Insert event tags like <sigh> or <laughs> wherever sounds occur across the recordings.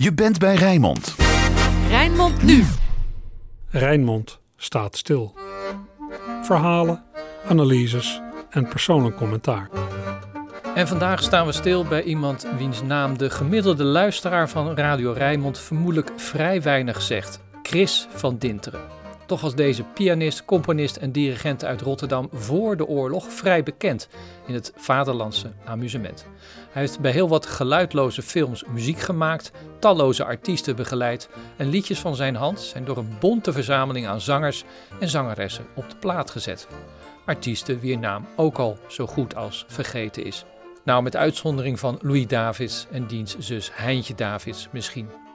Je bent bij Rijnmond. Rijnmond nu. Rijnmond staat stil. Verhalen, analyses en persoonlijk commentaar. En vandaag staan we stil bij iemand wiens naam de gemiddelde luisteraar van Radio Rijnmond vermoedelijk vrij weinig zegt. Chris van Dinteren. Toch was deze pianist, componist en dirigent uit Rotterdam voor de oorlog vrij bekend in het vaderlandse amusement. Hij heeft bij heel wat geluidloze films muziek gemaakt, talloze artiesten begeleid en liedjes van zijn hand zijn door een bonte verzameling aan zangers en zangeressen op de plaat gezet. Artiesten wier naam ook al zo goed als vergeten is. Nou, met uitzondering van Louis Davids en diens zus Heintje Davids misschien.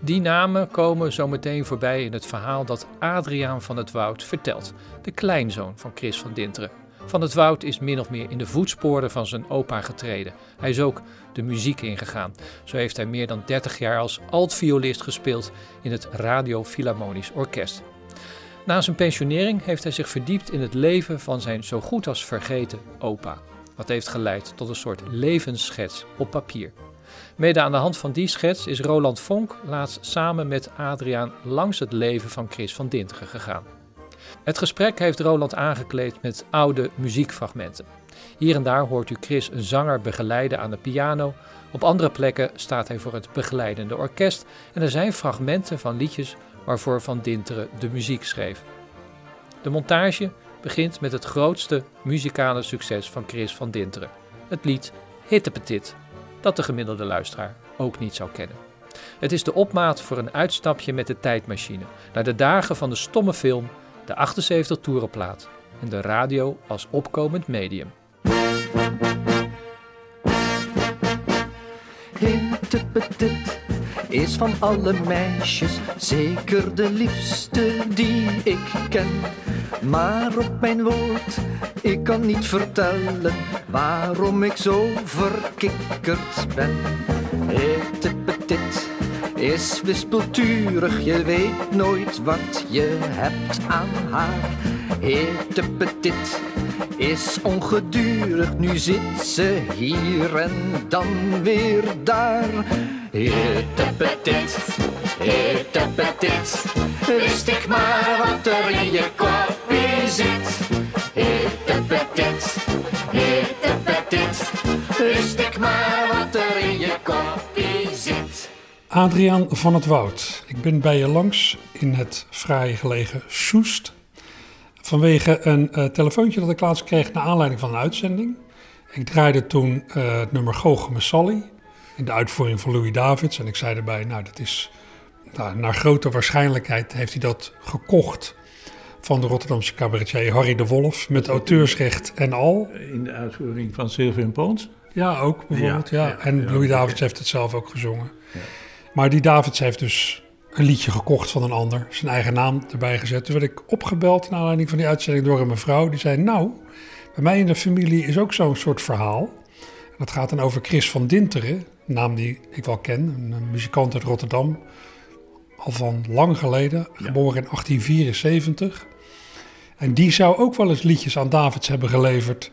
Die namen komen zo meteen voorbij in het verhaal dat Adriaan van het Woud vertelt, de kleinzoon van Chris van Dinteren. Van het Woud is min of meer in de voetsporen van zijn opa getreden. Hij is ook de muziek ingegaan. Zo heeft hij meer dan 30 jaar als altviolist gespeeld in het Radio Philharmonisch Orkest. Na zijn pensionering heeft hij zich verdiept in het leven van zijn zo goed als vergeten opa. Wat heeft geleid tot een soort levensschets op papier. Mede aan de hand van die schets is Roland Vonk laatst samen met Adriaan langs het leven van Chris van Dinteren gegaan. Het gesprek heeft Roland aangekleed met oude muziekfragmenten. Hier en daar hoort u Chris een zanger begeleiden aan de piano. Op andere plekken staat hij voor het begeleidende orkest. En er zijn fragmenten van liedjes waarvoor Van Dinteren de muziek schreef. De montage begint met het grootste muzikale succes van Chris van Dinteren: het lied Hittepetit dat de gemiddelde luisteraar ook niet zou kennen. Het is de opmaat voor een uitstapje met de tijdmachine naar de dagen van de stomme film, de 78 toerenplaat en de radio als opkomend medium. Hittepetit is van alle meisjes zeker de liefste die ik ken. Maar op mijn woord, ik kan niet vertellen waarom ik zo verkikkerd ben. Hittepetit is wispelturig, je weet nooit wat je hebt aan haar. Hittepetit is ongedurig, nu zit ze hier en dan weer daar. Hittepetit, hittepetit, wist ik maar wat er in je kopje zit. Hittepetit, hittepetit, wist ik maar wat er in je kopje zit. Adriaan van het Woud. Ik ben bij je langs in het fraai gelegen Soest. Vanwege een uh, telefoontje dat ik laatst kreeg naar aanleiding van een uitzending. Ik draaide toen uh, het nummer Goocheme Sally in de uitvoering van Louis Davids. En ik zei erbij, nou dat is, nou, naar grote waarschijnlijkheid heeft hij dat gekocht van de Rotterdamse cabaretier Harry de Wolf met auteursrecht en al. In de uitvoering van Sylvain Pons? Ja, ook bijvoorbeeld. Ja, ja. En Louis Davids heeft het zelf ook gezongen. Maar die Davids heeft dus een liedje gekocht van een ander, zijn eigen naam erbij gezet. Toen werd ik opgebeld naar aanleiding van die uitzending door een mevrouw. Die zei, nou, bij mij in de familie is ook zo'n soort verhaal. En dat gaat dan over Chris van Dinteren, naam die ik wel ken, een muzikant uit Rotterdam. Al van lang geleden, geboren in 1874. En die zou ook wel eens liedjes aan Davids hebben geleverd,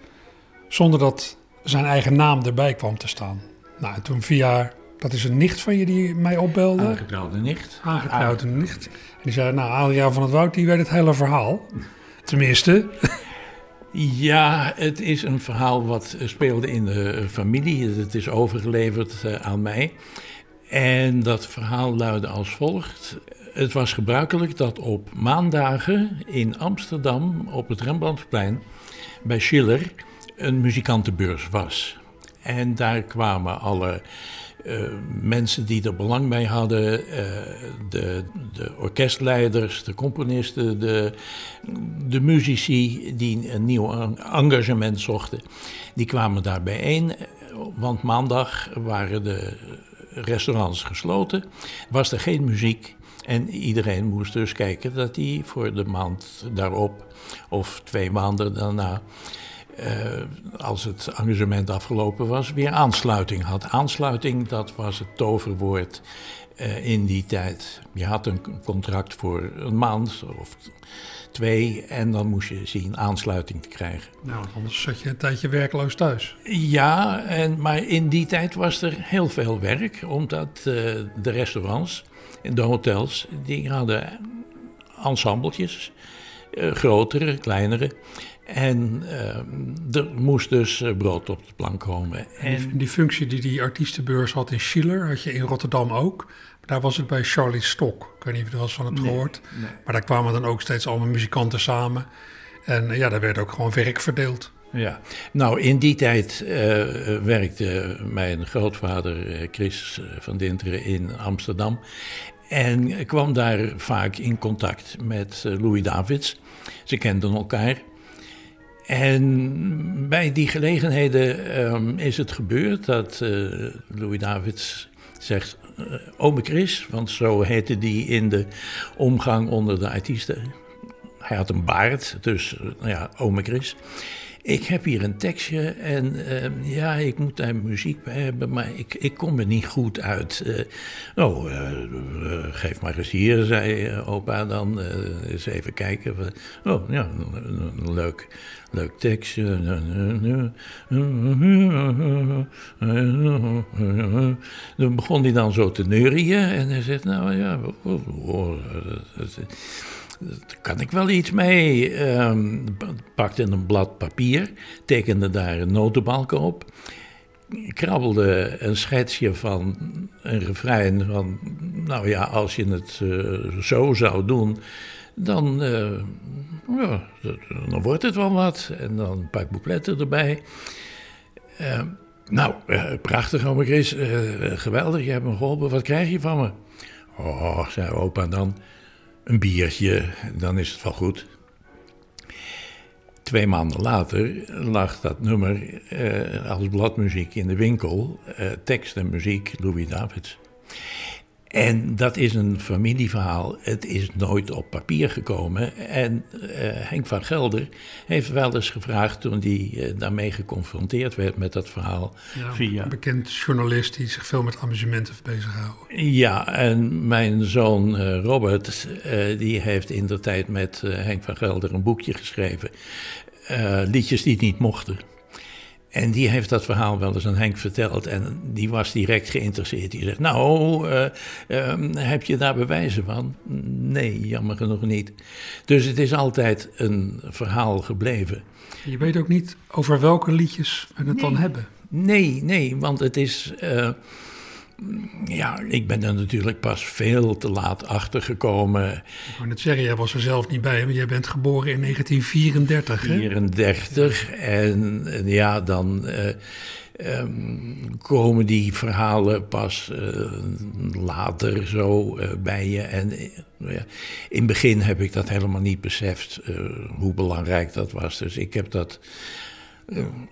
zonder dat zijn eigen naam erbij kwam te staan. Nou, en toen via dat is een nicht van je die mij opbelde. Aangetrouwde nicht. Aangetrouwde nicht. En die zei, nou, Adriaan van het Woud, die weet het hele verhaal. Tenminste. Ja, het is een verhaal wat speelde in de familie. Het is overgeleverd aan mij. En dat verhaal luidde als volgt. Het was gebruikelijk dat op maandagen in Amsterdam op het Rembrandtplein bij Schiller een muzikantenbeurs was. En daar kwamen alle uh, mensen die er belang bij hadden, uh, de, de, orkestleiders, de componisten, de, de muzici die een nieuw engagement zochten, die kwamen daar bijeen. Want maandag waren de restaurants gesloten, was er geen muziek. En iedereen moest dus kijken dat hij voor de maand daarop of twee maanden daarna als het engagement afgelopen was, weer aansluiting had. Aansluiting, dat was het toverwoord in die tijd. Je had een contract voor een maand of twee en dan moest je zien aansluiting te krijgen. Nou, anders zat je een tijdje werkloos thuis. Ja, en, maar in die tijd was er heel veel werk, omdat uh, de restaurants en de hotels, die hadden ensembletjes, uh, grotere, kleinere. En uh, er moest dus brood op de plank komen. En die, die, functie die die artiestenbeurs had in Schiller, had je in Rotterdam ook. Daar was het bij Charlie Stok. Ik weet niet of je er wel eens van hebt gehoord. Maar daar kwamen dan ook steeds allemaal muzikanten samen. En ja, daar werd ook gewoon werk verdeeld. Ja, nou in die tijd uh, werkte mijn grootvader Chris van Dinteren in Amsterdam. En kwam daar vaak in contact met Louis Davids. Ze kenden elkaar. En bij die gelegenheden um, is het gebeurd dat uh, Louis Davids zegt: uh, Chris, want zo heette die in de omgang onder de artiesten. Hij had een baard, dus uh, ja, Ome Chris. Ik heb hier een tekstje en uh, ja, ik moet daar muziek bij hebben, maar ik, ik kom er niet goed uit. Uh, oh, uh, geef maar eens hier, zei opa dan. eens even kijken. Oh, ja, een leuk, leuk tekstje. Dan begon hij dan zo te neurien en hij zegt, nou ja, oh, oh, daar kan ik wel iets mee. Um, pakte een blad papier, tekende daar een notenbalken op. Krabbelde een schetsje van een refrein van, nou ja, als je het uh, zo zou doen, dan, uh, ja, dan wordt het wel wat. En dan een paar boekletten erbij. Uh, nou, prachtig, oma Chris, geweldig, je hebt me geholpen, wat krijg je van me? Oh, zei opa dan een biertje, dan is het wel goed. Twee maanden later lag dat nummer eh, als bladmuziek in de winkel, eh, tekst en muziek Louis Davids. En dat is een familieverhaal. Het is nooit op papier gekomen. En uh, Henk van Gelder heeft wel eens gevraagd toen hij uh, daarmee geconfronteerd werd met dat verhaal. Ja, via... Een bekend journalist die zich veel met amusementen bezighoudt. Ja, en mijn zoon uh, Robert, die heeft in de tijd met Henk van Gelder een boekje geschreven. liedjes die niet mochten. En die heeft dat verhaal wel eens aan Henk verteld en die was direct geïnteresseerd. Die zegt, nou, uh, uh, heb je daar bewijzen van? Nee, jammer genoeg niet. Dus het is altijd een verhaal gebleven. Je weet ook niet over welke liedjes we het nee. dan hebben. Nee, nee, want het is... Uh, ja, ik ben er natuurlijk pas veel te laat achter gekomen. Ik wou net zeggen, jij was er zelf niet bij, want jij bent geboren in 1934. 34, en, en, ja, dan uh, um, komen die verhalen pas uh, later zo uh, bij je. En in het begin heb ik dat helemaal niet beseft, hoe belangrijk dat was. Dus ik heb dat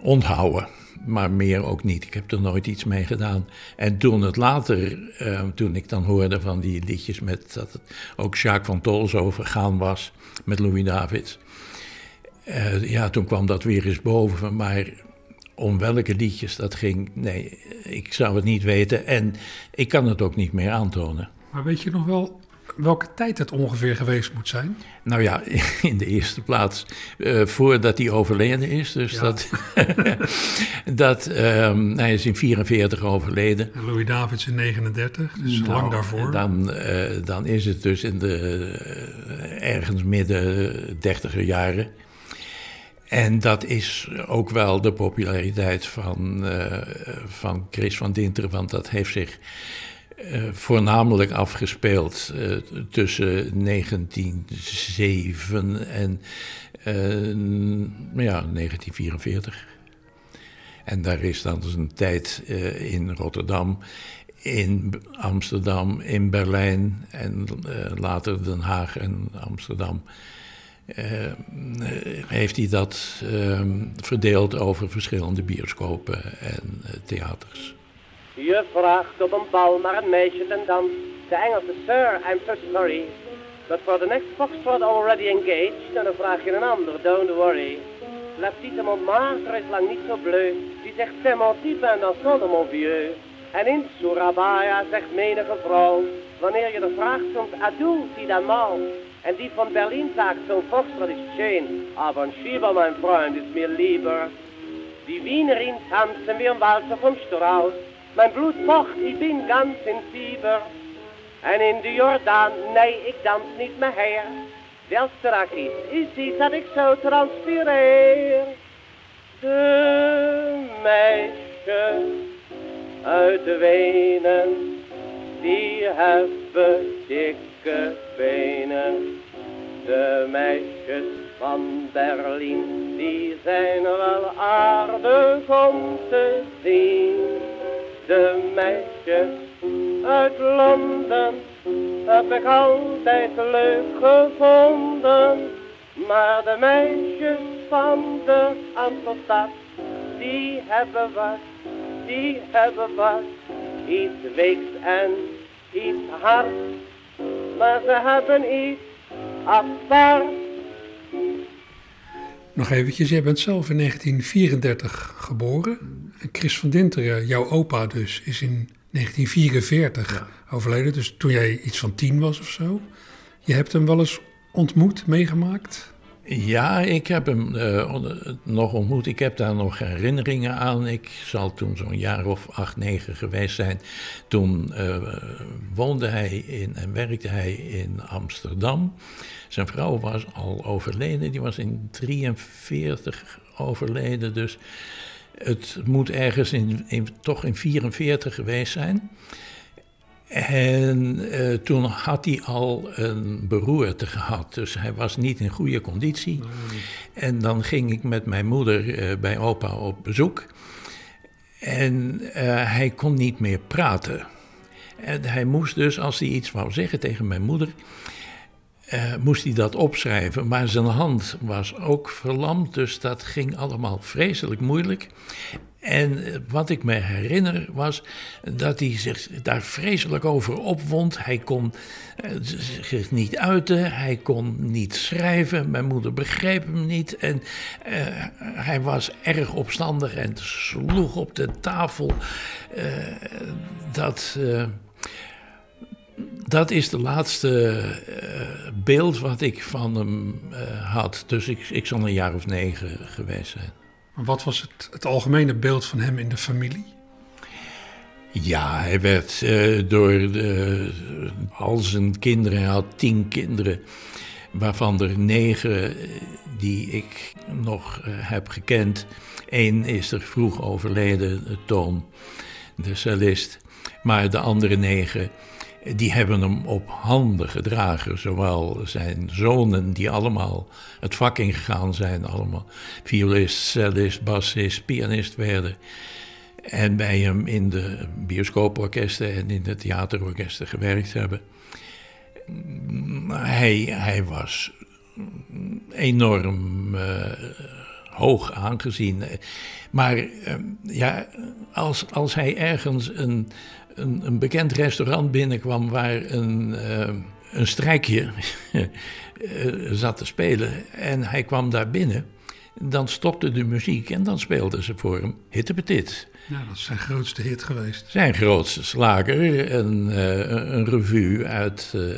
onthouden maar meer ook niet. Ik heb er nooit iets mee gedaan. En toen het later, uh, toen ik dan hoorde van die liedjes met dat het ook Jacques van Tol zo vergaan was met Louis Davids. Uh, ja, toen kwam dat weer eens boven. Maar om welke liedjes dat ging, nee, ik zou het niet weten. En ik kan het ook niet meer aantonen. Maar weet je nog wel welke tijd het ongeveer geweest moet zijn? Nou ja, <laughs> in de eerste plaats uh, voordat hij overleden is. Dus ja. dat, <laughs> dat um, hij is in 44 overleden. En Louis Davids in 39, dus nou, lang daarvoor. Dan, uh, dan is het dus in de uh, ergens midden dertiger jaren. En dat is ook wel de populariteit van, van Chris van Dinteren, want dat heeft zich uh, voornamelijk afgespeeld uh, tussen 1907 en uh, ja, 1944. En daar is dan dus een tijd in Rotterdam, in Amsterdam, in Berlijn en later Den Haag en Amsterdam. heeft hij dat verdeeld over verschillende bioscopen en theaters. Je vraagt op een bal naar een meisje ten dans. De Engelse, sir, I'm so sorry. But for the next foxtrot already engaged, en dan vraag je een ander, don't worry. La petite Montmartre is lang niet zo bleu. Die zegt, mon type en dansant de mon vieux. En in Surabaya zegt menige vrouw, wanneer je er vraagt soms, adult die dan mal. En die van Berlin sagt, zo'n Forster ist schön, aber ein Schieber, mein Freund, ist mir lieber. Die Wienerin tanzen wie ein Walzer vom Strauß. Mein Blut pocht, ich bin ganz in Fieber. En in de Jordaan, nee, ik dans niet meer her. Wel strak iets, u ziet dat ik zo transpireer. De meisjes uit de Wenen, die hebben dikke benen. De meisjes van Berlijn, die zijn wel aardig om te zien. De meisjes uit Londen heb ik altijd leuk gevonden. Maar de meisjes van de Amstelstad, die hebben wat, die hebben wat. Iets weeks en iets hard, maar ze hebben iets apart. Nog eventjes, jij bent zelf in 1934 geboren. Chris van Dinteren, jouw opa dus, is in 1944 overleden. Dus toen jij iets van tien was of zo. Je hebt hem wel eens ontmoet, meegemaakt? Ja, ik heb hem uh, nog ontmoet. Ik heb daar nog herinneringen aan. Ik zal toen zo'n jaar of acht, negen geweest zijn. Toen uh, woonde hij in en werkte hij in Amsterdam. Zijn vrouw was al overleden. Die was in 43 overleden. Dus het moet ergens in, toch in 44 geweest zijn. En uh, toen had hij al een beroerte gehad, dus hij was niet in goede conditie. En dan ging ik met mijn moeder uh, bij opa op bezoek. En uh, hij kon niet meer praten. En hij moest dus, als hij iets wou zeggen tegen mijn moeder, moest hij dat opschrijven. Maar zijn hand was ook verlamd, dus dat ging allemaal vreselijk moeilijk. En wat ik me herinner was dat hij zich daar vreselijk over opwond. Hij kon zich niet uiten, hij kon niet schrijven. Mijn moeder begreep hem niet. En hij was erg opstandig en sloeg op de tafel. Dat. Dat is de laatste beeld wat ik van hem had. Dus ik, ik zal een jaar of negen geweest zijn. Maar wat was het, het algemene beeld van hem in de familie? Ja, hij werd uh, door de, al zijn kinderen, hij had tien kinderen, waarvan er negen die ik nog heb gekend. Eén is er vroeg overleden, Toon, de cellist. Maar de andere negen, die hebben hem op handen gedragen. Zowel zijn zonen, die allemaal het vak ingegaan zijn, allemaal violist, cellist, bassist, pianist werden. En bij hem in de bioscooporkesten en in de theaterorkesten gewerkt hebben. Hij, hij was enorm uh, hoog aangezien. Maar uh, ja, als, als hij ergens een, een, een, bekend restaurant binnenkwam waar een, uh, een strijkje <laughs> zat te spelen en hij kwam daar binnen, dan stopte de muziek en dan speelden ze voor hem Hittepetit. Ja, dat is zijn grootste hit geweest. Zijn grootste slager, een, uh, een revue uit uh,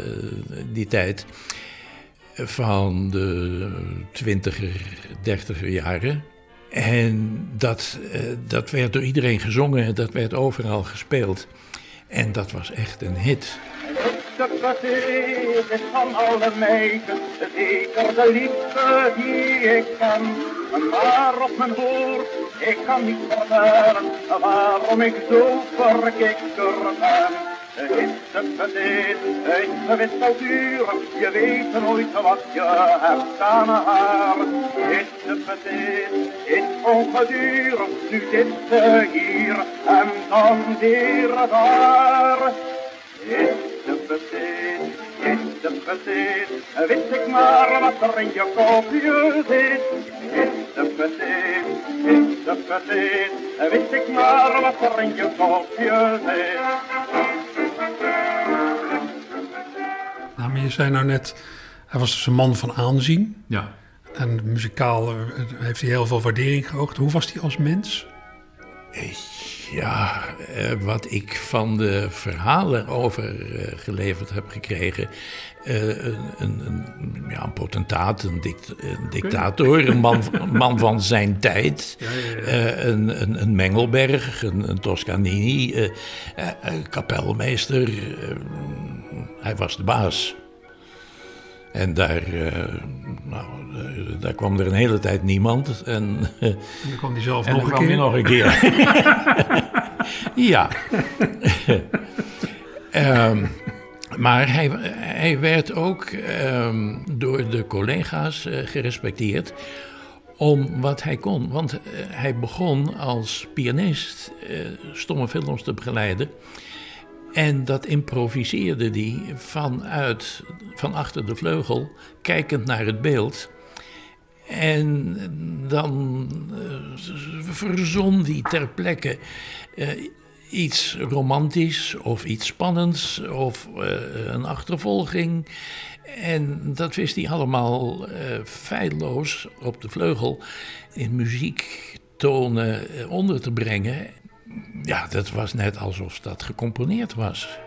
die tijd van de twintiger, dertiger jaren. En dat, dat werd door iedereen gezongen, dat werd overal gespeeld. En dat was echt een hit. De is van alle meiden, zeker de liefste die ik ken. Maar op mijn woord, ik kan niet vertellen waarom ik zo verkikker ben. Het is wit zal duren, je weet nooit wat je hebt aan haar. Het is ongedurig, nu zit ze hier en dan weer daar. Is de verdeel, is de verdeel, wist ik maar wat er in je kopje zit. Is de verdeel, is de verdeel, wist ik maar wat er in je kopje zit. Nou, maar je zei nou net, hij was dus een man van aanzien. Ja. En muzikaal eh, heeft hij heel veel waardering geoogd. Hoe was hij als mens? Ja, eh, wat ik van de verhalen overgeleverd heb gekregen. eh, een, een, een, ja, een potentaat, een, dict- een dictator, een man, van zijn tijd. eh, een, een, een Mengelberg, een, Toscanini, eh, eh, eh, kapelmeester. eh, hij was de baas. En daar, eh, nou, eh, daar kwam er een hele tijd niemand. En, dan kwam hij zelf nog een kwam nog een keer. <laughs> ja. Ehm, maar hij, hij werd ook ehm, door de collega's eh, gerespecteerd om wat hij kon. Want hij begon als pianist stomme films te begeleiden. En dat improviseerde hij vanuit, van achter de vleugel, kijkend naar het beeld. En dan eh, verzon hij ter plekke eh, iets romantisch of iets spannends of eh, een achtervolging. En dat wist hij allemaal feilloos op de vleugel in muziektonen onder te brengen. Ja, dat was net alsof dat gecomponeerd was.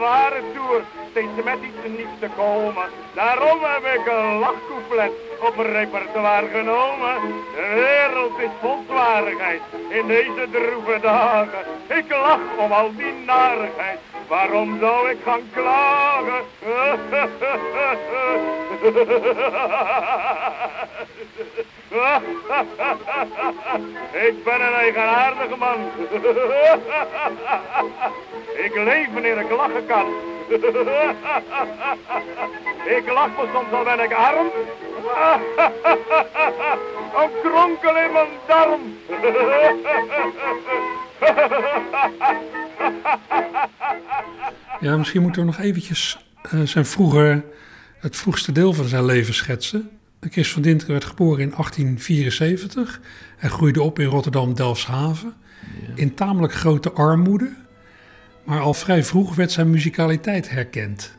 Ware tour, steeds met iets nieuws te komen. Daarom heb ik een lachcouplet op een repertoire genomen. De wereld is vol zwarigheid in deze droeve dagen. Ik lach om al die narigheid, waarom zou ik gaan klagen? <laughs> <laughs> Ik ben een eigenaardige man. <laughs> Ik leef wanneer ik lachen kan. Ik lach <laughs> me soms al ben ik arm. Een kronkel in mijn darm. Ja, misschien moeten we nog eventjes eh, zijn vroeger, het vroegste deel van zijn leven schetsen. Chris van Dinteren werd geboren in 1874. Hij groeide op in Rotterdam-Delfshaven. In tamelijk grote armoede. Maar al vrij vroeg werd zijn muzikaliteit herkend.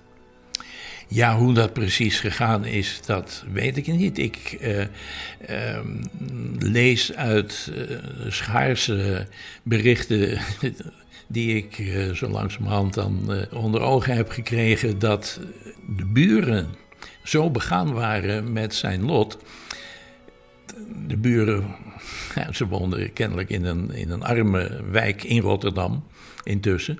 Ja, hoe dat precies gegaan is, dat weet ik niet. Ik eh, ehm, lees uit eh, schaarse berichten <laughs> die ik eh, zo langzamerhand dan onder ogen heb gekregen... dat de buren zo begaan waren met zijn lot. De buren, ja, ze woonden kennelijk in een, in een arme wijk in Rotterdam intussen...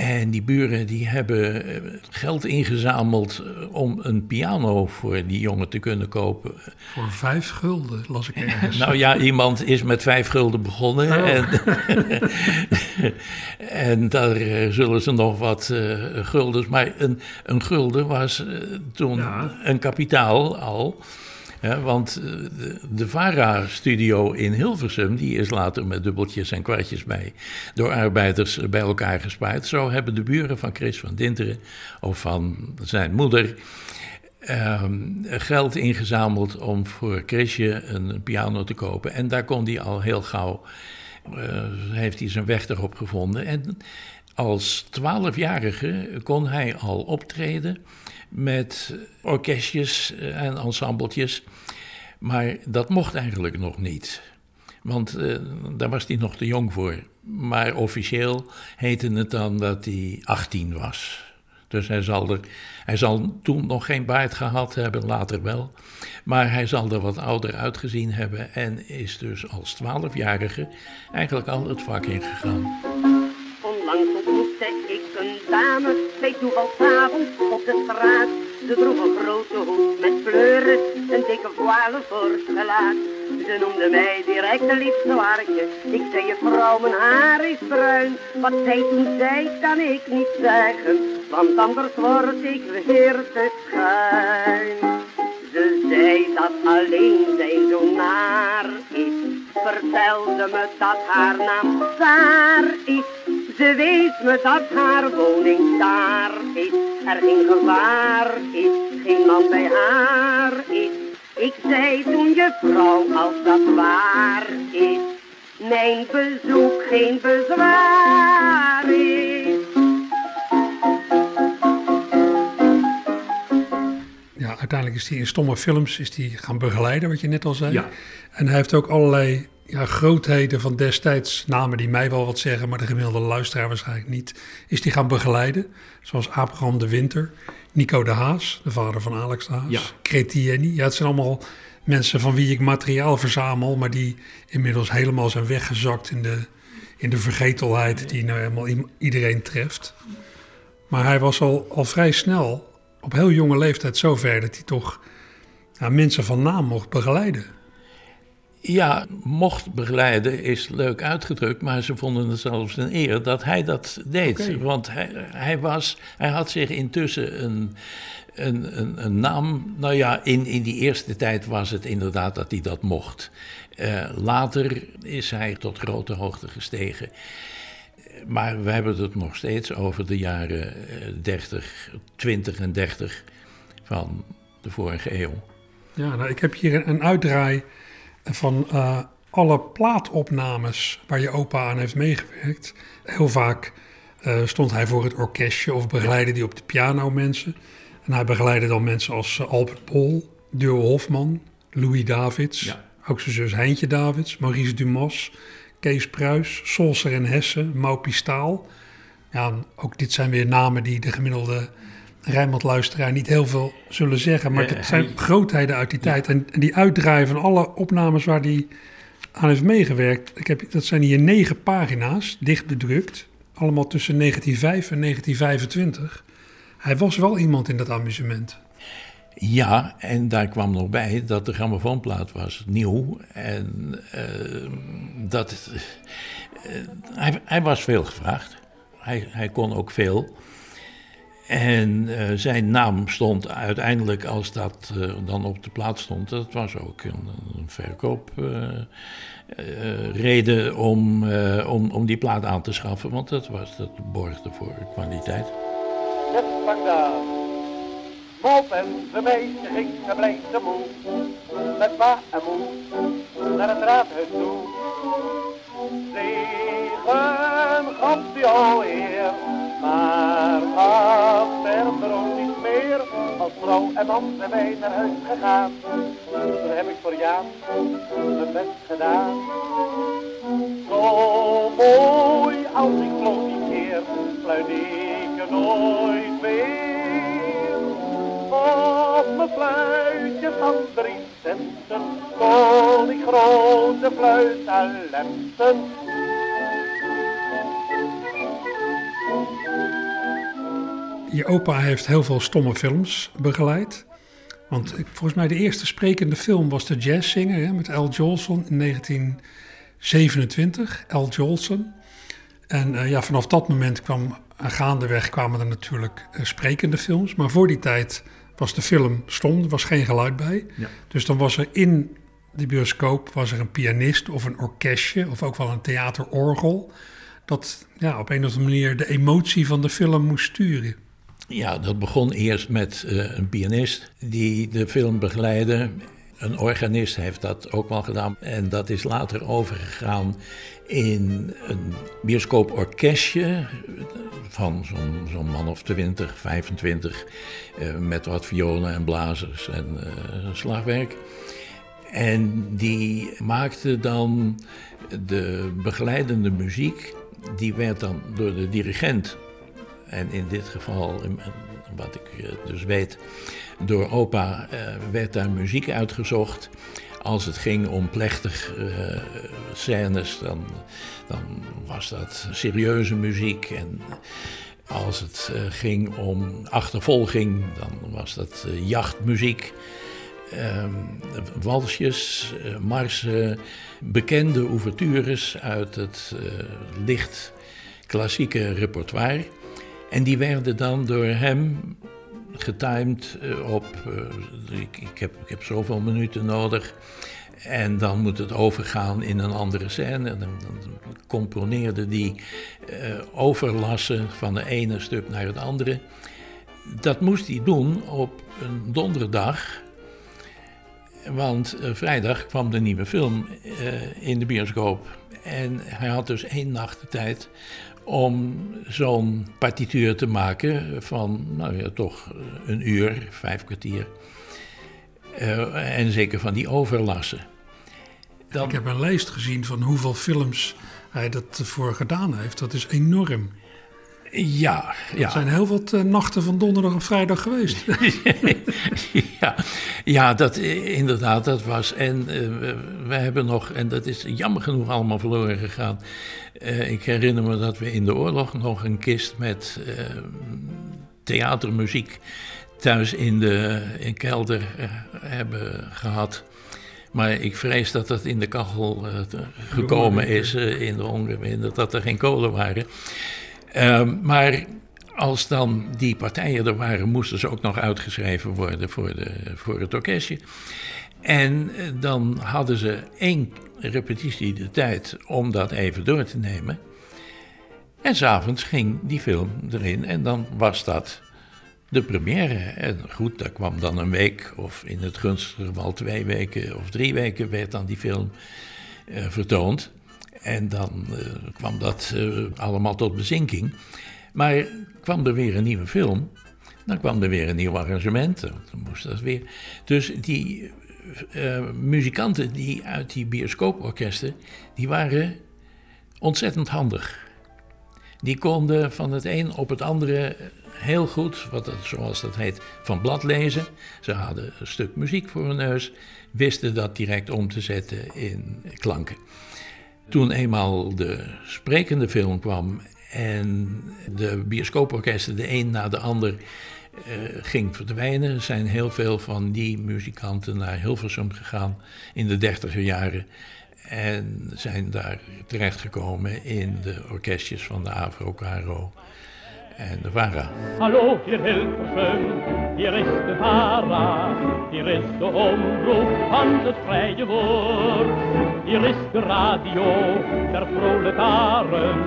En die buren die hebben eh, geld ingezameld eh, om een piano voor die jongen te kunnen kopen. Voor vijf gulden, las ik ergens. Nou ja, iemand is met vijf gulden begonnen. Oh. En, <laughs> en daar eh, zullen ze nog wat eh, guldens. Maar een, een gulden was toen Ja. een kapitaal al. Want eh, de, de VARA-studio in Hilversum, die is later met dubbeltjes en kwartjes bij, door arbeiders eh, bij elkaar gespaard. Zo hebben de buren van Chris van Dinteren, of van zijn moeder, ehm, geld ingezameld om voor Chrisje een piano te kopen. En daar kon hij al heel gauw, eh, heeft hij zijn weg erop gevonden. En als twaalfjarige kon hij al optreden met orkestjes en ensembletjes. Maar dat mocht eigenlijk nog niet. Want eh, daar was hij nog te jong voor. Maar officieel heette het dan dat hij 18 was. Dus hij zal, er, hij zal toen nog geen baard gehad hebben, later wel. Maar hij zal er wat ouder uitgezien hebben en is dus als 12-jarige eigenlijk al het vak ingegaan. Dame bij toevalsavond op de straat. Ze droeg een grote hoed met fleuren, een dikke voile voor het gelaat. Ze noemde mij direct een lief zwaartje. Ik zei je vrouw, mijn haar is bruin. Wat zij toen zei, kan ik niet zeggen, want anders word ik weer te schuin. Ze zei dat alleen zijn zo naar is. Vertelde me dat haar naam Saar is. Ze weet me dat haar woning daar is. Er geen gevaar is, geen man bij haar is. Ik zei toen je vrouw als dat waar is. Mijn bezoek geen bezwaar is. Ja, uiteindelijk is hij in stomme films is die gaan begeleiden, wat je net al zei. Ja. En hij heeft ook allerlei ja, grootheden van destijds, namen die mij wel wat zeggen, maar de gemiddelde luisteraar waarschijnlijk niet, is die gaan begeleiden. Zoals Abraham de Winter, Nico de Haas, de vader van Alex de Haas, Ja. Cretieni. Ja, het zijn allemaal mensen van wie ik materiaal verzamel, maar die inmiddels helemaal zijn weggezakt in de, in de vergetelheid die nou helemaal iedereen treft. Maar hij was al, al vrij snel, op heel jonge leeftijd, zover dat hij toch mensen van naam mocht begeleiden. Ja, mocht begeleiden is leuk uitgedrukt, maar ze vonden het zelfs een eer dat hij dat deed. Want hij, hij, was, hij had zich intussen een, een, een, een naam. Nou ja, in, in die eerste tijd was het inderdaad dat hij dat mocht. Eh, later is hij tot grote hoogte gestegen. Maar we hebben het nog steeds over de jaren eh, 30, 20 en 30 van de vorige eeuw. Ja, nou, ik heb hier een, een uitdraai van eh, alle plaatopnames waar je opa aan heeft meegewerkt. Heel vaak eh, stond hij voor het orkestje of begeleidde hij op de piano mensen. En hij begeleidde dan mensen als eh, Albert Pol, Duo Hofman, Louis Davids, Ja. ook zijn zus Heintje Davids, Maurice Dumas, Kees Pruis, Solser en Hesse, Mau Pistaal. Ja, ook dit zijn weer namen die de gemiddelde Rijnmond-luisteraar niet heel veel zullen zeggen. Maar het zijn hij- grootheden uit die tijd. En, en die uitdraaien van alle opnames waar hij aan heeft meegewerkt. Ik heb, dat zijn hier negen pagina's, dicht bedrukt. Allemaal tussen 1905 en 1925. Hij was wel iemand in dat amusement. Ja, en daar kwam nog bij dat de grammofoonplaat was nieuw. En eh, dat, eh, hij, hij was veel gevraagd. Hij, hij kon ook veel. En eh, zijn naam stond uiteindelijk, als dat eh, dan op de plaat stond, dat was ook een, een verkoopreden om, eh, om, om die plaat aan te schaffen. Want dat, was, dat borgde voor kwaliteit. Net vandaag. Mop en de meisje gingen blij te moe. Met pa en moe naar het raadhuis toe. Zegen gaf die alweer, maar verder ook niet meer. Als vrouw en man zijn wij naar huis gegaan. Toen heb ik voor Jaan mijn best gedaan. Zo mooi als ik vloog die keer, fluit ik er nooit meer. Op mijn fluitje van drie centen, kon ik grote fluittalenten. Je opa heeft heel veel stomme films begeleid. Want ik- volgens mij de eerste sprekende film was de Jazzzinger hè, met Al Jolson in 1927. Al Jolson. En eh, ja, vanaf dat moment kwam, eh, gaandeweg kwamen er natuurlijk eh, sprekende films. Maar voor die tijd was de film stom, er was geen geluid bij. Ja. Dus dan was er in de bioscoop was er een pianist of een orkestje of ook wel een theaterorgel. Dat ja, op een of andere manier de emotie van de film moest sturen. Ja, dat begon eerst met eh, een pianist die de film begeleidde. Een organist heeft dat ook wel gedaan. En dat is later overgegaan in een bioscooporkestje van zo'n man of 20, 25. eh, met wat violen en blazers en eh, slagwerk. En die maakte dan de begeleidende muziek. Die werd dan door de dirigent en in dit geval, wat ik eh, dus weet, door opa eh, werd daar muziek uitgezocht. Als het ging om plechtig eh, scènes, dan, dan was dat serieuze muziek. En als het ging om achtervolging, dan was dat jachtmuziek. Ehm, walsjes, marsen, bekende ouvertures uit het licht klassieke repertoire. En die werden dan door hem getimed eh, op, eh, ik, ik, heb, ik heb zoveel minuten nodig. En dan moet het overgaan in een andere scène. Dan, componeerde die eh, overlassen van de ene stuk naar het andere. Dat moest hij doen op een donderdag. Want vrijdag kwam de nieuwe film in de bioscoop. En hij had dus één nacht de tijd om zo'n partituur te maken van, nou ja, toch een uur, vijf kwartier. Uh, en zeker van die overlassen. Dan... Ik heb een lijst gezien van hoeveel films hij dat voor gedaan heeft. Dat is enorm. Ja, ja. Er zijn heel wat uh, nachten van donderdag en vrijdag geweest. <laughs> <laughs> ja, ja, dat inderdaad, dat was. En uh, we hebben nog, en dat is jammer genoeg allemaal verloren gegaan. Uh, ik herinner me dat we in de oorlog nog een kist met theatermuziek thuis in de in kelder hebben gehad. Maar ik vrees dat dat in de kachel gekomen is, in de ongewind, dat er geen kolen waren. Ehm, maar als dan die partijen er waren, moesten ze ook nog uitgeschreven worden voor, de, voor het orkestje. En eh, dan hadden ze één repetitie de tijd om dat even door te nemen. En s'avonds ging die film erin en dan was dat de première. En goed, daar kwam dan een week, of in het gunstige geval twee weken of drie weken, werd dan die film uh, vertoond. En dan uh, kwam dat uh, allemaal tot bezinking. Maar kwam er weer een nieuwe film, dan kwam er weer een nieuw arrangement. Dan moest dat weer. Dus die uh, muzikanten die uit die bioscooporkesten, die waren ontzettend handig. Die konden van het een op het andere heel goed, wat het, zoals dat heet, van blad lezen. Ze hadden een stuk muziek voor hun neus, wisten dat direct om te zetten in klanken. Toen eenmaal de sprekende film kwam en de bioscooporkesten de een na de ander uh, ging verdwijnen, zijn heel veel van die muzikanten naar Hilversum gegaan in de dertiger jaren. En zijn daar terechtgekomen in de orkestjes van de Avro Caro en de VARA. Hallo, hier Hilversum, hier is de VARA. Hier is de omroep van het vrije woord. Hier is de radio der proletaren.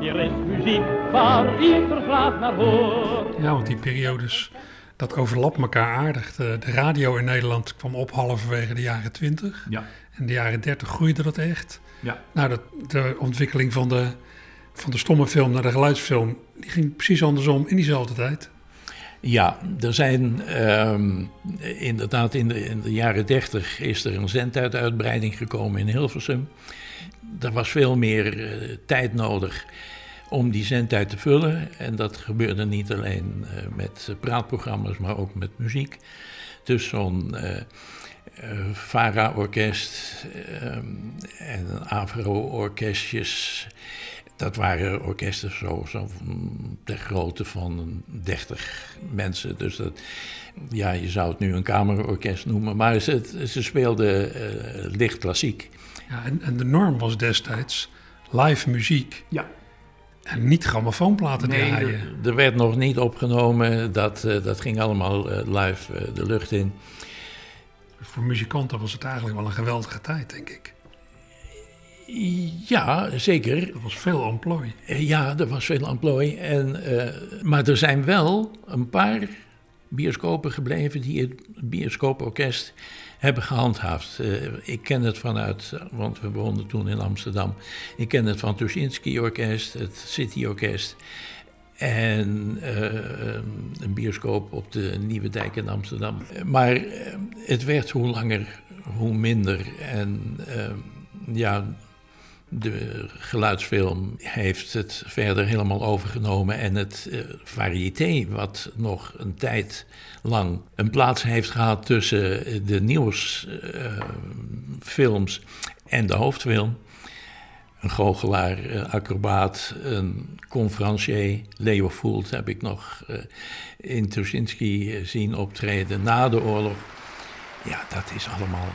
Hier is muziek waar ieder graag naar hoort. Ja, want die periodes, dat overlapt elkaar aardig. De, de radio in Nederland kwam op halverwege de jaren 20. Ja. In de jaren 30 groeide dat echt. Ja. Nou, dat, de ontwikkeling van de van de stomme film naar de geluidsfilm, die ging precies andersom in diezelfde tijd. Ja, er zijn um, inderdaad in de, in de jaren dertig is er een zendtijduitbreiding gekomen in Hilversum. Er was veel meer uh, tijd nodig om die zendtijd te vullen. En dat gebeurde niet alleen uh, met praatprogramma's, maar ook met muziek. Dus zo'n uh, VARA-orkest um, en AVRO-orkestjes dat waren orkesten zo, zo ter grootte van 30 mensen. Dus dat, ja, je zou het nu een kamerorkest noemen. Maar ze, ze speelden uh, licht klassiek. Ja, en, en, de norm was destijds live muziek. Ja. En niet grammofoonplaten nee, draaien. Er, werd nog niet opgenomen. Dat, uh, dat ging allemaal uh, live de lucht in. Voor muzikanten was het eigenlijk wel een geweldige tijd, denk ik. Ja, zeker. Er was veel amplooi. Ja, er was veel amplooi. En, uh, maar er zijn wel een paar bioscopen gebleven die het bioscooporkest hebben gehandhaafd. Uh, ik ken het vanuit, want we woonden toen in Amsterdam. Ik ken het van het Tuschinski Orkest, het City Orkest. En uh, een bioscoop op de Nieuwe Dijk in Amsterdam. Maar het werd hoe langer, hoe minder. En ja, de geluidsfilm heeft het verder helemaal overgenomen en het uh, variété, wat nog een tijd lang een plaats heeft gehad tussen de nieuwsfilms uh, en de hoofdfilm. Een goochelaar, een acrobaat, een conferencier, Leo Voelt heb ik nog in Tuschinski zien optreden na de oorlog. Ja, dat is allemaal,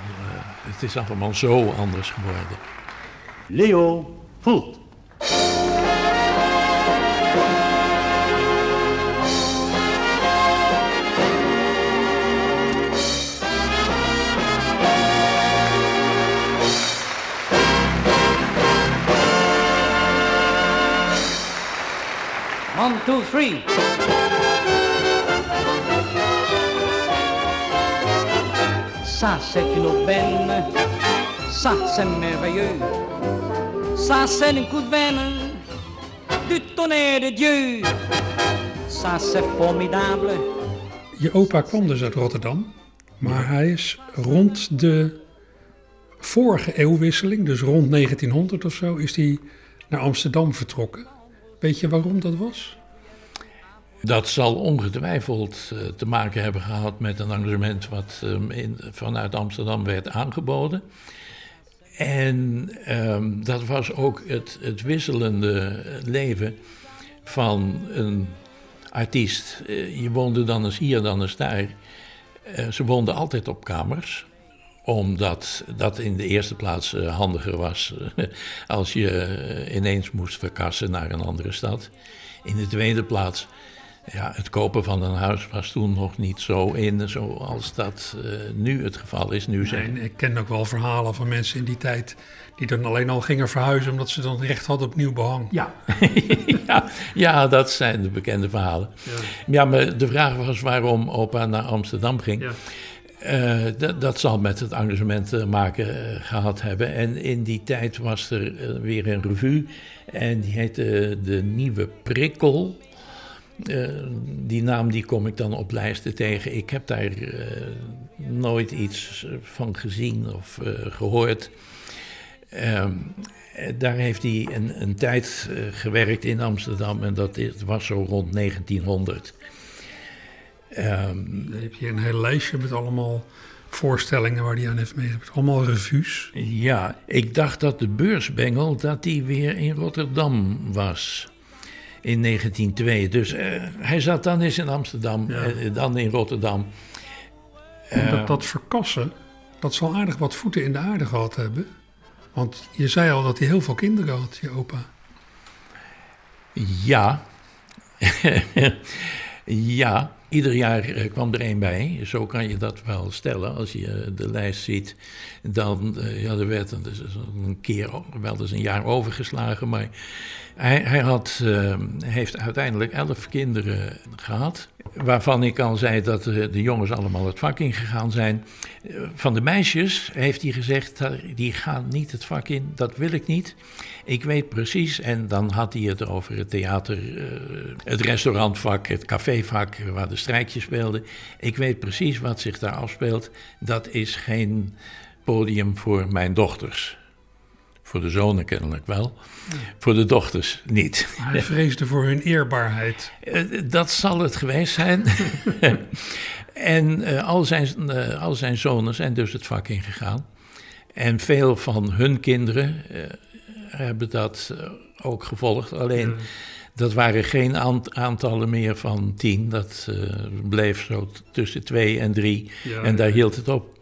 het is allemaal zo anders geworden. Leo Voelt. One, two, three. Ça, c'est une aubaine. Ça, c'est merveilleux. Ça, c'est un coup de veine du tonnerre de Dieu. Ça, c'est formidable. Je opa kwam dus uit Rotterdam, Maar hij is rond de vorige eeuwwisseling, dus rond 1900 of zo, is hij naar Amsterdam vertrokken. Weet je waarom dat was? Dat zal ongetwijfeld uh, te maken hebben gehad met een arrangement wat um, in, vanuit Amsterdam werd aangeboden. En um, dat was ook het, het, wisselende leven van een artiest. Uh, je woonde dan eens hier, dan eens daar. Uh, ze woonden altijd op kamers omdat dat in de eerste plaats uh, handiger was als je ineens moest verkassen naar een andere stad. In de tweede plaats ja, het kopen van een huis was toen nog niet zo in zoals dat uh, nu het geval is. Nu zijn... ik ken ook wel verhalen van mensen in die tijd die dan alleen al gingen verhuizen omdat ze dan recht hadden op nieuw behang. Ja, <laughs> ja, ja, dat zijn de bekende verhalen. Ja. ja. maar de vraag was waarom opa naar Amsterdam ging. Ja. Uh, dat, dat zal met het engagement te maken uh, gehad hebben. En in die tijd was er uh, weer een revue. En die heette De Nieuwe Prikkel. Uh, die naam die kom ik dan op lijsten tegen. Ik heb daar uh, nooit iets van gezien of uh, gehoord. Ehm, daar heeft hij een, een tijd gewerkt in Amsterdam en dat is, was zo rond 1900. Um, heb je een heel lijstje met allemaal voorstellingen waar hij aan heeft meegewerkt. Allemaal revues. Ja, ik dacht dat de beursbengel dat die weer in Rotterdam was in 1902. Dus uh, hij zat dan eens in Amsterdam, ja. uh, dan in Rotterdam. En dat, dat verkassen, dat zal aardig wat voeten in de aarde gehad hebben. Want je zei al dat hij heel veel kinderen had, je opa. Ja. <laughs> ja, ieder jaar kwam er één bij. Zo kan je dat wel stellen. Als je de lijst ziet, dan ja, er werd een, een keer wel eens een jaar overgeslagen. Maar hij, hij had, uh, heeft uiteindelijk elf kinderen gehad. Waarvan ik al zei dat de, de jongens allemaal het vak ingegaan zijn. Van de meisjes heeft hij gezegd, die gaan niet het vak in, dat wil ik niet. Ik weet precies, en dan had hij het over het theater, uh, het restaurantvak, het cafévak, waar de strijkjes speelden. Ik weet precies wat zich daar afspeelt. Dat is geen podium voor mijn dochters. Voor de zonen kennelijk wel, ja. voor de dochters niet. Hij vreesde voor hun eerbaarheid. Dat zal het geweest zijn. <laughs> en uh, al, zijn, uh, al zijn zonen zijn dus het vak ingegaan. En veel van hun kinderen uh, hebben dat ook gevolgd. Alleen ja. dat waren geen aantallen meer van tien. Dat bleef zo tussen twee en drie. Ja, en daar hield het op.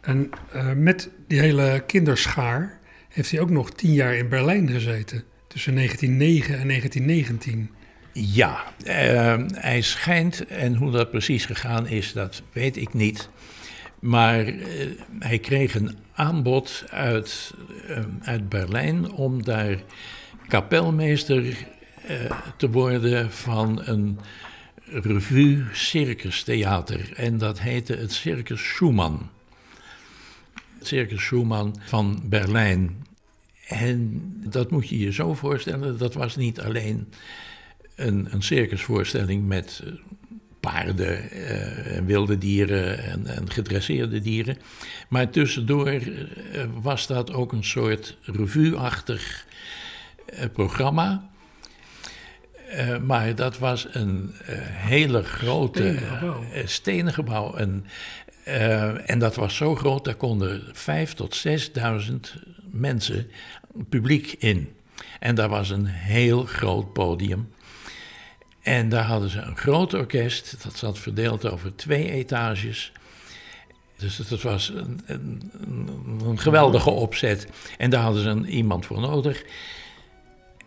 En met die hele kinderschaar heeft hij ook nog tien jaar in Berlijn gezeten. Tussen 1909 en 1919. Ja, uh, hij schijnt, en hoe dat precies gegaan is, dat weet ik niet. Maar uh, hij kreeg een aanbod uit, uh, uit Berlijn om daar kapelmeester eh, te worden van een revue Circus Theater. En dat heette het Circus Schumann. Circus Schumann van Berlijn. En dat moet je je zo voorstellen, dat was niet alleen een, een circusvoorstelling met eh, paarden uh, en wilde dieren en, en, gedresseerde dieren. Maar tussendoor uh, was dat ook een soort revue-achtig uh, programma. maar dat was een hele grote stenen gebouw. Een, en dat was zo groot, daar konden vijf tot zesduizend mensen, publiek in. En daar was een heel groot podium. En daar hadden ze een groot orkest, dat zat verdeeld over twee etages. Dus dat was een, een, een geweldige opzet. En daar hadden ze een, iemand voor nodig.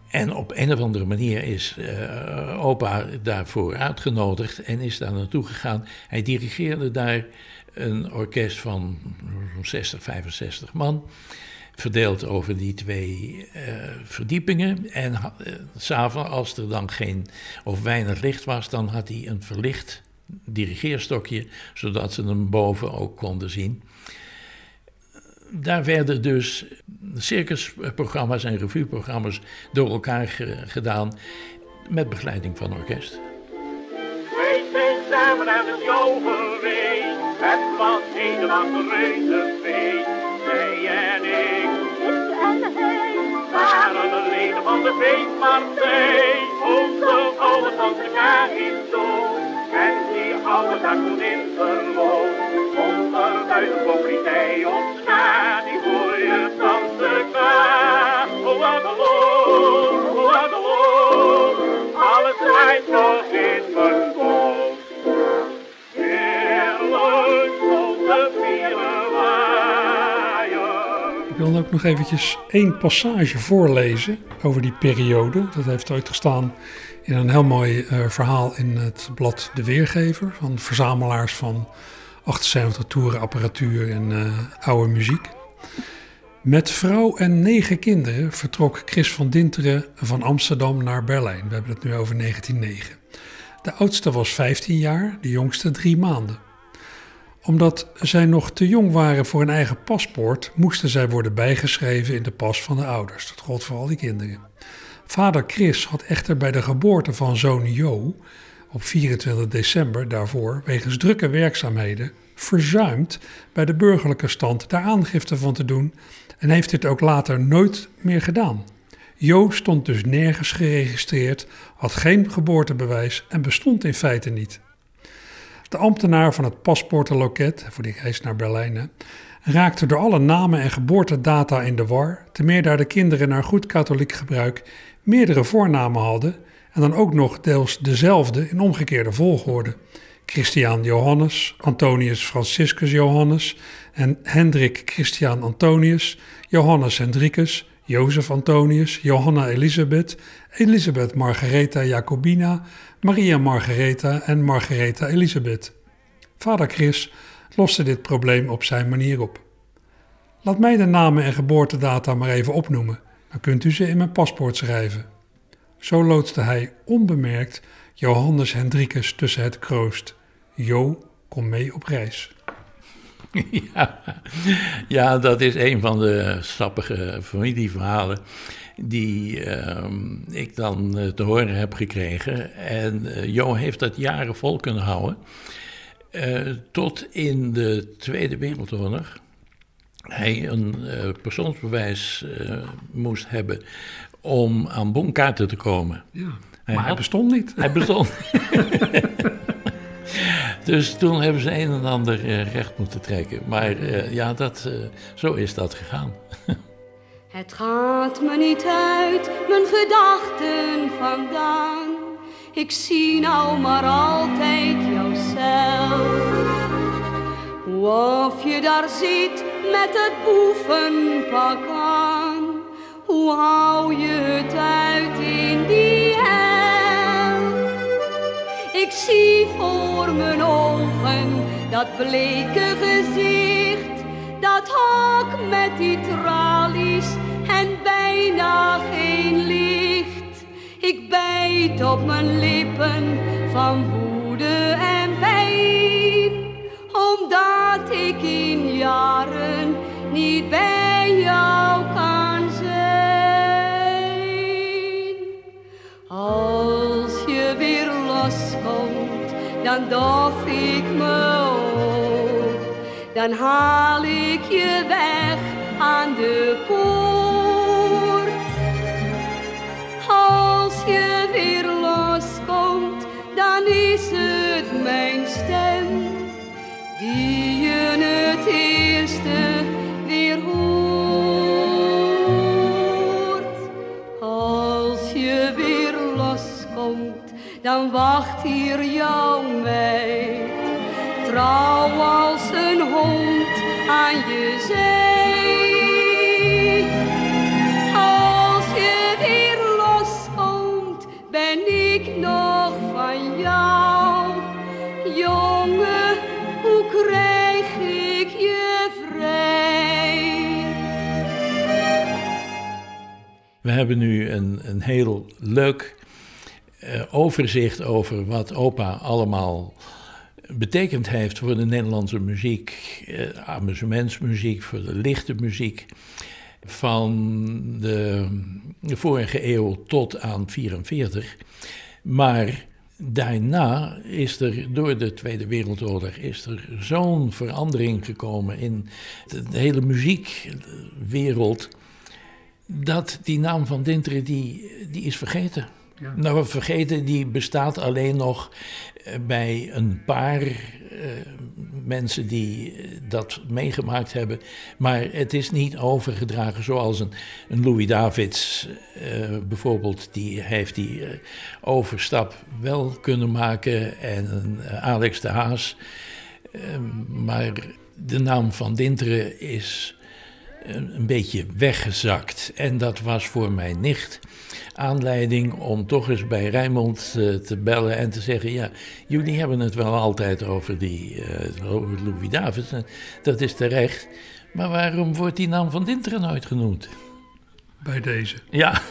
En op een of andere manier is uh, opa daarvoor uitgenodigd en is daar naartoe gegaan. Hij dirigeerde daar een orkest van 60, 65 man verdeeld over die twee uh, verdiepingen. En uh, s'avonds, als er dan geen of weinig licht was, dan had hij een verlicht dirigeerstokje, zodat ze hem boven ook konden zien. Daar werden dus circusprogramma's en revueprogramma's door elkaar ge gedaan met begeleiding van orkest. Samen het Het was helemaal een reuzefeest. Zij en ik. Waren de leden van de feestpartij. Onze oude tante Karin zo. En die oude zakkonin verloor. Onder duizend populariteit ons na. Die mooie tante Ka. Oh, Adelon, oh, Adelon. Alles draait nog ook nog eventjes één passage voorlezen over die periode. Dat heeft ooit gestaan in een heel mooi eh, verhaal in het blad De Weergever... van verzamelaars van 78 toeren apparatuur en eh, oude muziek. Met vrouw en negen kinderen vertrok Chris van Dinteren van Amsterdam naar Berlijn. We hebben het nu over 1909. De oudste was 15 jaar, de jongste drie maanden. Omdat zij nog te jong waren voor een eigen paspoort, moesten zij worden bijgeschreven in de pas van de ouders. Dat gold voor al die kinderen. Vader Chris had echter bij de geboorte van zoon Jo op 24 december daarvoor wegens drukke werkzaamheden verzuimd bij de burgerlijke stand daar aangifte van te doen en heeft dit ook later nooit meer gedaan. Jo stond dus nergens geregistreerd, had geen geboortebewijs en bestond in feite niet. De ambtenaar van het paspoortenloket, voor die reis naar Berlijn, raakte door alle namen en geboortedata in de war, te meer daar de kinderen naar goed katholiek gebruik meerdere voornamen hadden en dan ook nog deels dezelfde in omgekeerde volgorde. Christian Johannes, Antonius Franciscus Johannes en Hendrik Christian Antonius, Johannes Hendrikus, Jozef Antonius, Johanna Elisabeth, Elisabeth Margaretha Jacobina, Maria Margaretha en Margaretha Elisabeth. Vader Chris loste dit probleem op zijn manier op. Laat mij de namen en geboortedata maar even opnoemen, dan kunt u ze in mijn paspoort schrijven. Zo loodste hij onbemerkt Johannes Hendrikus tussen het kroost. Jo, kom mee op reis. <laughs> Ja, ja, dat is een van de sappige familieverhalen die ehm, ik dan eh, te horen heb gekregen. En eh, Jo heeft dat jaren vol kunnen houden. Eh, tot in de Tweede Wereldoorlog hij een persoonsbewijs moest hebben om aan bonkaarten te komen. Ja, maar hij bestond niet. Hij bestond. <laughs> <laughs> dus toen hebben ze een en ander eh, recht moeten trekken. Maar eh, ja, dat, eh, zo is dat gegaan. <laughs> Het gaat me niet uit mijn gedachten vandaan. Ik zie nou maar altijd jouzelf. Of je daar zit met het boevenpak aan. Hoe hou je het uit Ik zie voor mijn ogen dat bleke gezicht. Dat hok met die tralies en bijna geen licht. Ik bijt op mijn lippen van woede en pijn. Omdat ik in jaren niet bij jou dan dof ik me op. Dan haal ik je weg aan de poort. Als je weer loskomt, dan is het mijn stem die je het eerste dan wacht hier jouw meid, trouw als een hond aan je zij. Als je weer loskomt, ben ik nog van jou. Jongen, hoe krijg ik je vrij? We hebben nu een, een heel leuk overzicht over wat opa allemaal betekend heeft voor de Nederlandse muziek, eh, amusementsmuziek, voor de lichte muziek. Van de vorige eeuw tot aan 44. Maar daarna is er door de Tweede Wereldoorlog is er zo'n verandering gekomen in de, de hele muziekwereld. Dat die naam van Dinteren die, die is vergeten. Nou, vergeten, die bestaat alleen nog eh, bij een paar eh, mensen die eh, dat meegemaakt hebben. Maar het is niet overgedragen zoals een, een Louis Davids bijvoorbeeld. Die heeft die overstap wel kunnen maken. En een Alex de Haas. Eh, maar de naam van Dinteren is een, beetje weggezakt. En dat was voor mijn nicht aanleiding om toch eens bij Rijnmond eh, te bellen en te zeggen: Ja, jullie hebben het wel altijd over, die, eh, over Louis Davids. Dat is terecht. Maar waarom wordt die naam van Dinteren nooit genoemd? Bij deze. Ja.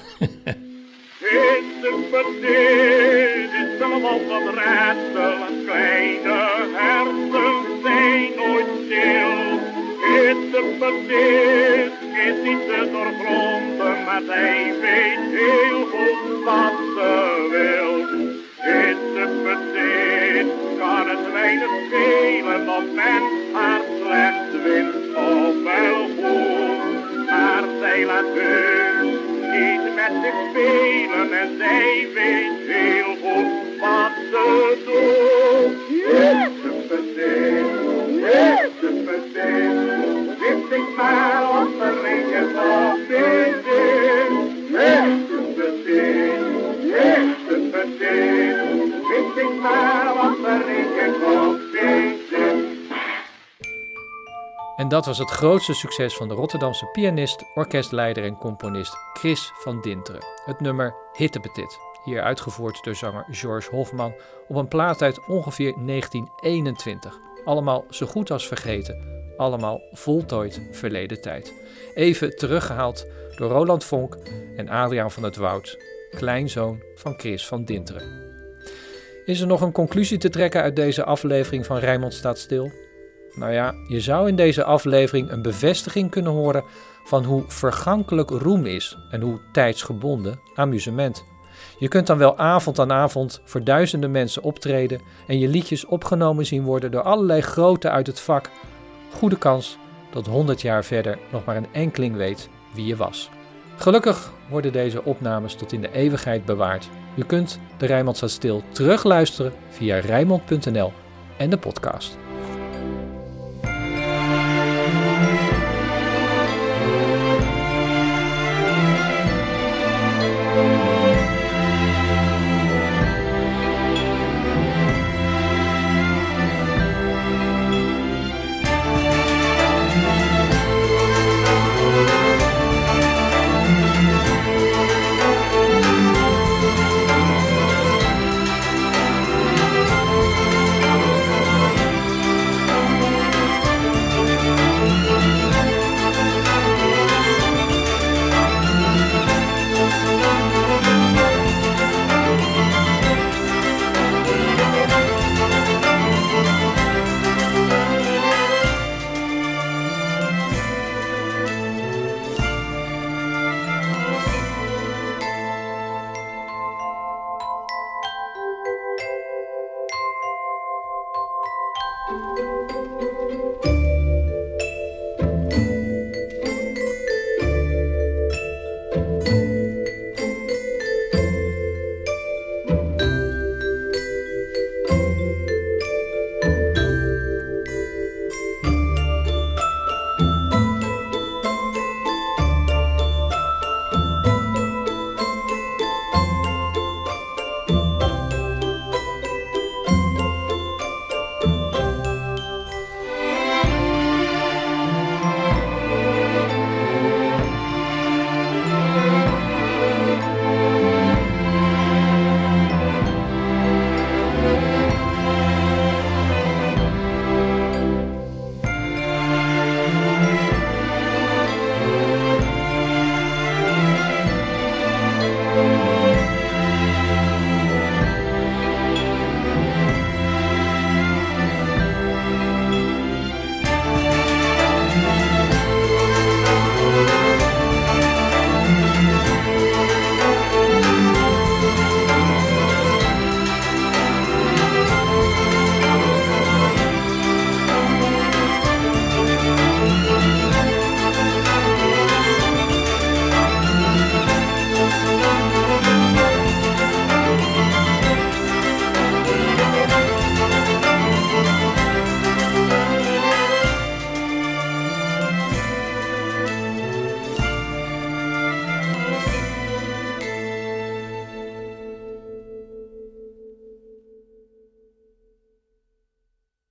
In de bedien is allemaal wat raadsel en kleine hersen zijn nooit stil. De bedien is niet te doorgronden, maar zij weet heel goed wat ze wil. De bedien kan het weinig schelen of men haar slecht wint of wel goed. Maar zij laat heus niet met zich spelen en zij weet heel dat was het grootste succes van de Rotterdamse pianist, orkestleider en componist Chris van Dinteren. Het nummer Hittepetit, hier uitgevoerd door zanger George Hofman op een plaat uit ongeveer 1921. Allemaal zo goed als vergeten, allemaal voltooid verleden tijd. Even teruggehaald door Roland Vonk en Adriaan van het Woud, kleinzoon van Chris van Dinteren. Is er nog een conclusie te trekken uit deze aflevering van Rijnmond staat stil? Nou ja, je zou in deze aflevering een bevestiging kunnen horen van hoe vergankelijk roem is en hoe tijdsgebonden amusement. Je kunt dan wel avond aan avond voor duizenden mensen optreden en je liedjes opgenomen zien worden door allerlei groten uit het vak. Goede kans dat 100 jaar verder nog maar een enkeling weet wie je was. Gelukkig worden deze opnames tot in de eeuwigheid bewaard. Je kunt de Rijnmond staat stil terugluisteren via rijnmond.nl en de podcast.